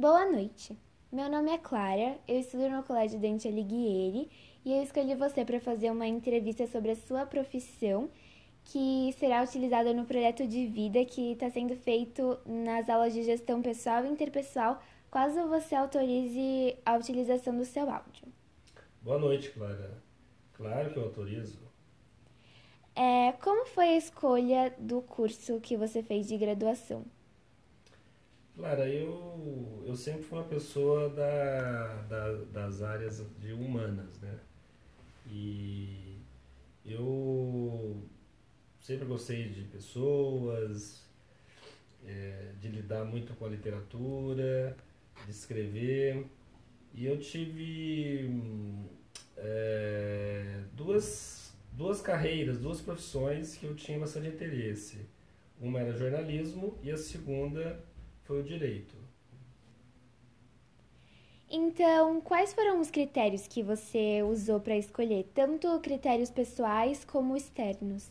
Boa noite. Meu nome é Clara, eu estudo no Colégio Dante Alighieri e eu escolhi você para fazer uma entrevista sobre a sua profissão, que será utilizada no projeto de vida que está sendo feito nas aulas de gestão pessoal e interpessoal, caso você autorize a utilização do seu áudio. Boa noite, Clara. Claro que eu autorizo. É, como foi a escolha do curso que você fez de graduação? Clara, eu, eu sempre fui uma pessoa da, da, das áreas de humanas, né? E eu sempre gostei de pessoas, é, de lidar muito com a literatura, de escrever. E eu tive é, duas, duas carreiras, duas profissões que eu tinha bastante interesse. Uma era jornalismo e a segunda foi o direito. Então, quais foram os critérios que você usou para escolher, tanto critérios pessoais como externos?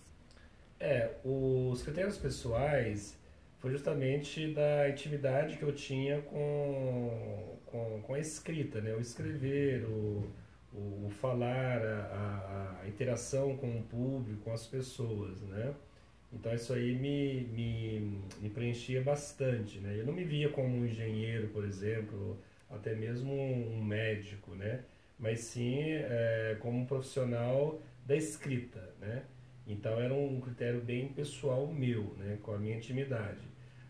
É, os critérios pessoais foi justamente da intimidade que eu tinha com, com, com a escrita, né? O escrever, o, o, o falar, a, a, interação com o público, com as pessoas, né? Então isso aí me, me, me preenchia bastante, né? Eu não me via como um engenheiro, por exemplo, até mesmo um médico, né? Mas sim é, como um profissional da escrita, né? Então era um critério bem pessoal meu, né? Com a minha intimidade.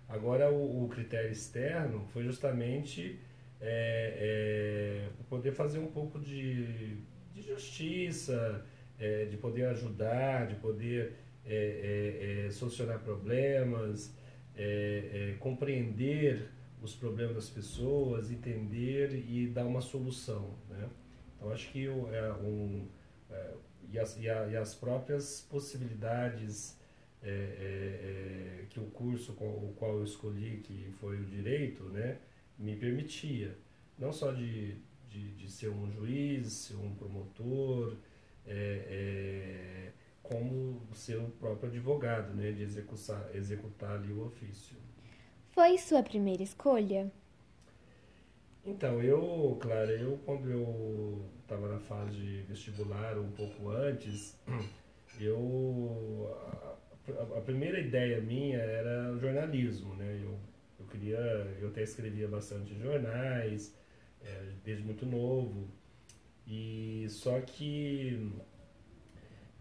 Agora o, o critério externo foi justamente é, é, poder fazer um pouco de, de justiça, é, de poder ajudar, de poder é, é, é, solucionar problemas, compreender os problemas das pessoas, entender e dar uma solução. Né? Então acho que eu, é um, e, as, e, a, e, as próprias possibilidades que o curso com o qual eu escolhi, que foi o direito, né? me permitia, não só de, de, de ser um juiz, um promotor, é, é, o próprio advogado, né, de executar, executar ali o ofício. Foi sua primeira escolha? Então, eu, claro, eu quando eu estava na fase de vestibular, um pouco antes, eu a, a, primeira ideia minha era jornalismo, né? Eu queria, eu até escrevia bastante jornais, é, desde muito novo. E só que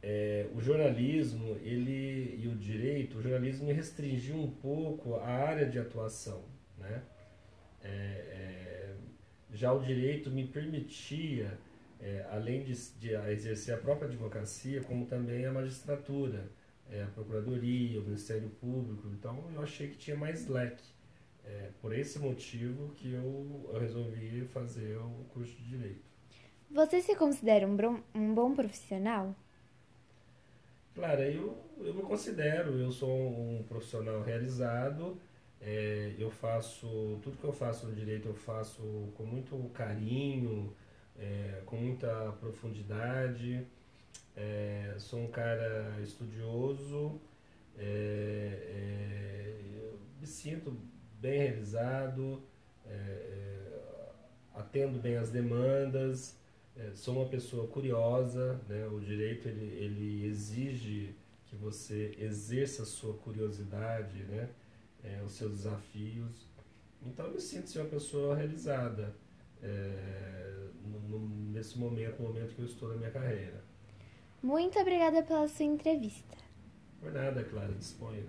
é, o jornalismo ele e o direito, o jornalismo me restringiu um pouco a área de atuação, né? É, é já o direito me permitia, é, além de, de, exercer a própria advocacia, como também a magistratura, é, a procuradoria, o Ministério Público. Então eu achei que tinha mais leque. É por esse motivo que eu resolvi fazer o curso de Direito. Você se considera um bom, um bom profissional? Claro, eu, eu me considero, eu sou um profissional realizado, é, eu faço, tudo que eu faço no direito eu faço com muito carinho, é, com muita profundidade, é, sou um cara estudioso, é, é, me sinto bem realizado, é, atendo bem as demandas, é, sou uma pessoa curiosa, né? o direito ele, ele exige que você exerça a sua curiosidade, né? É, os seus desafios. Então eu me sinto ser uma pessoa realizada é, no, no, nesse momento, no momento que eu estou na minha carreira. Muito obrigada pela sua entrevista. Por nada, Clara, disponha.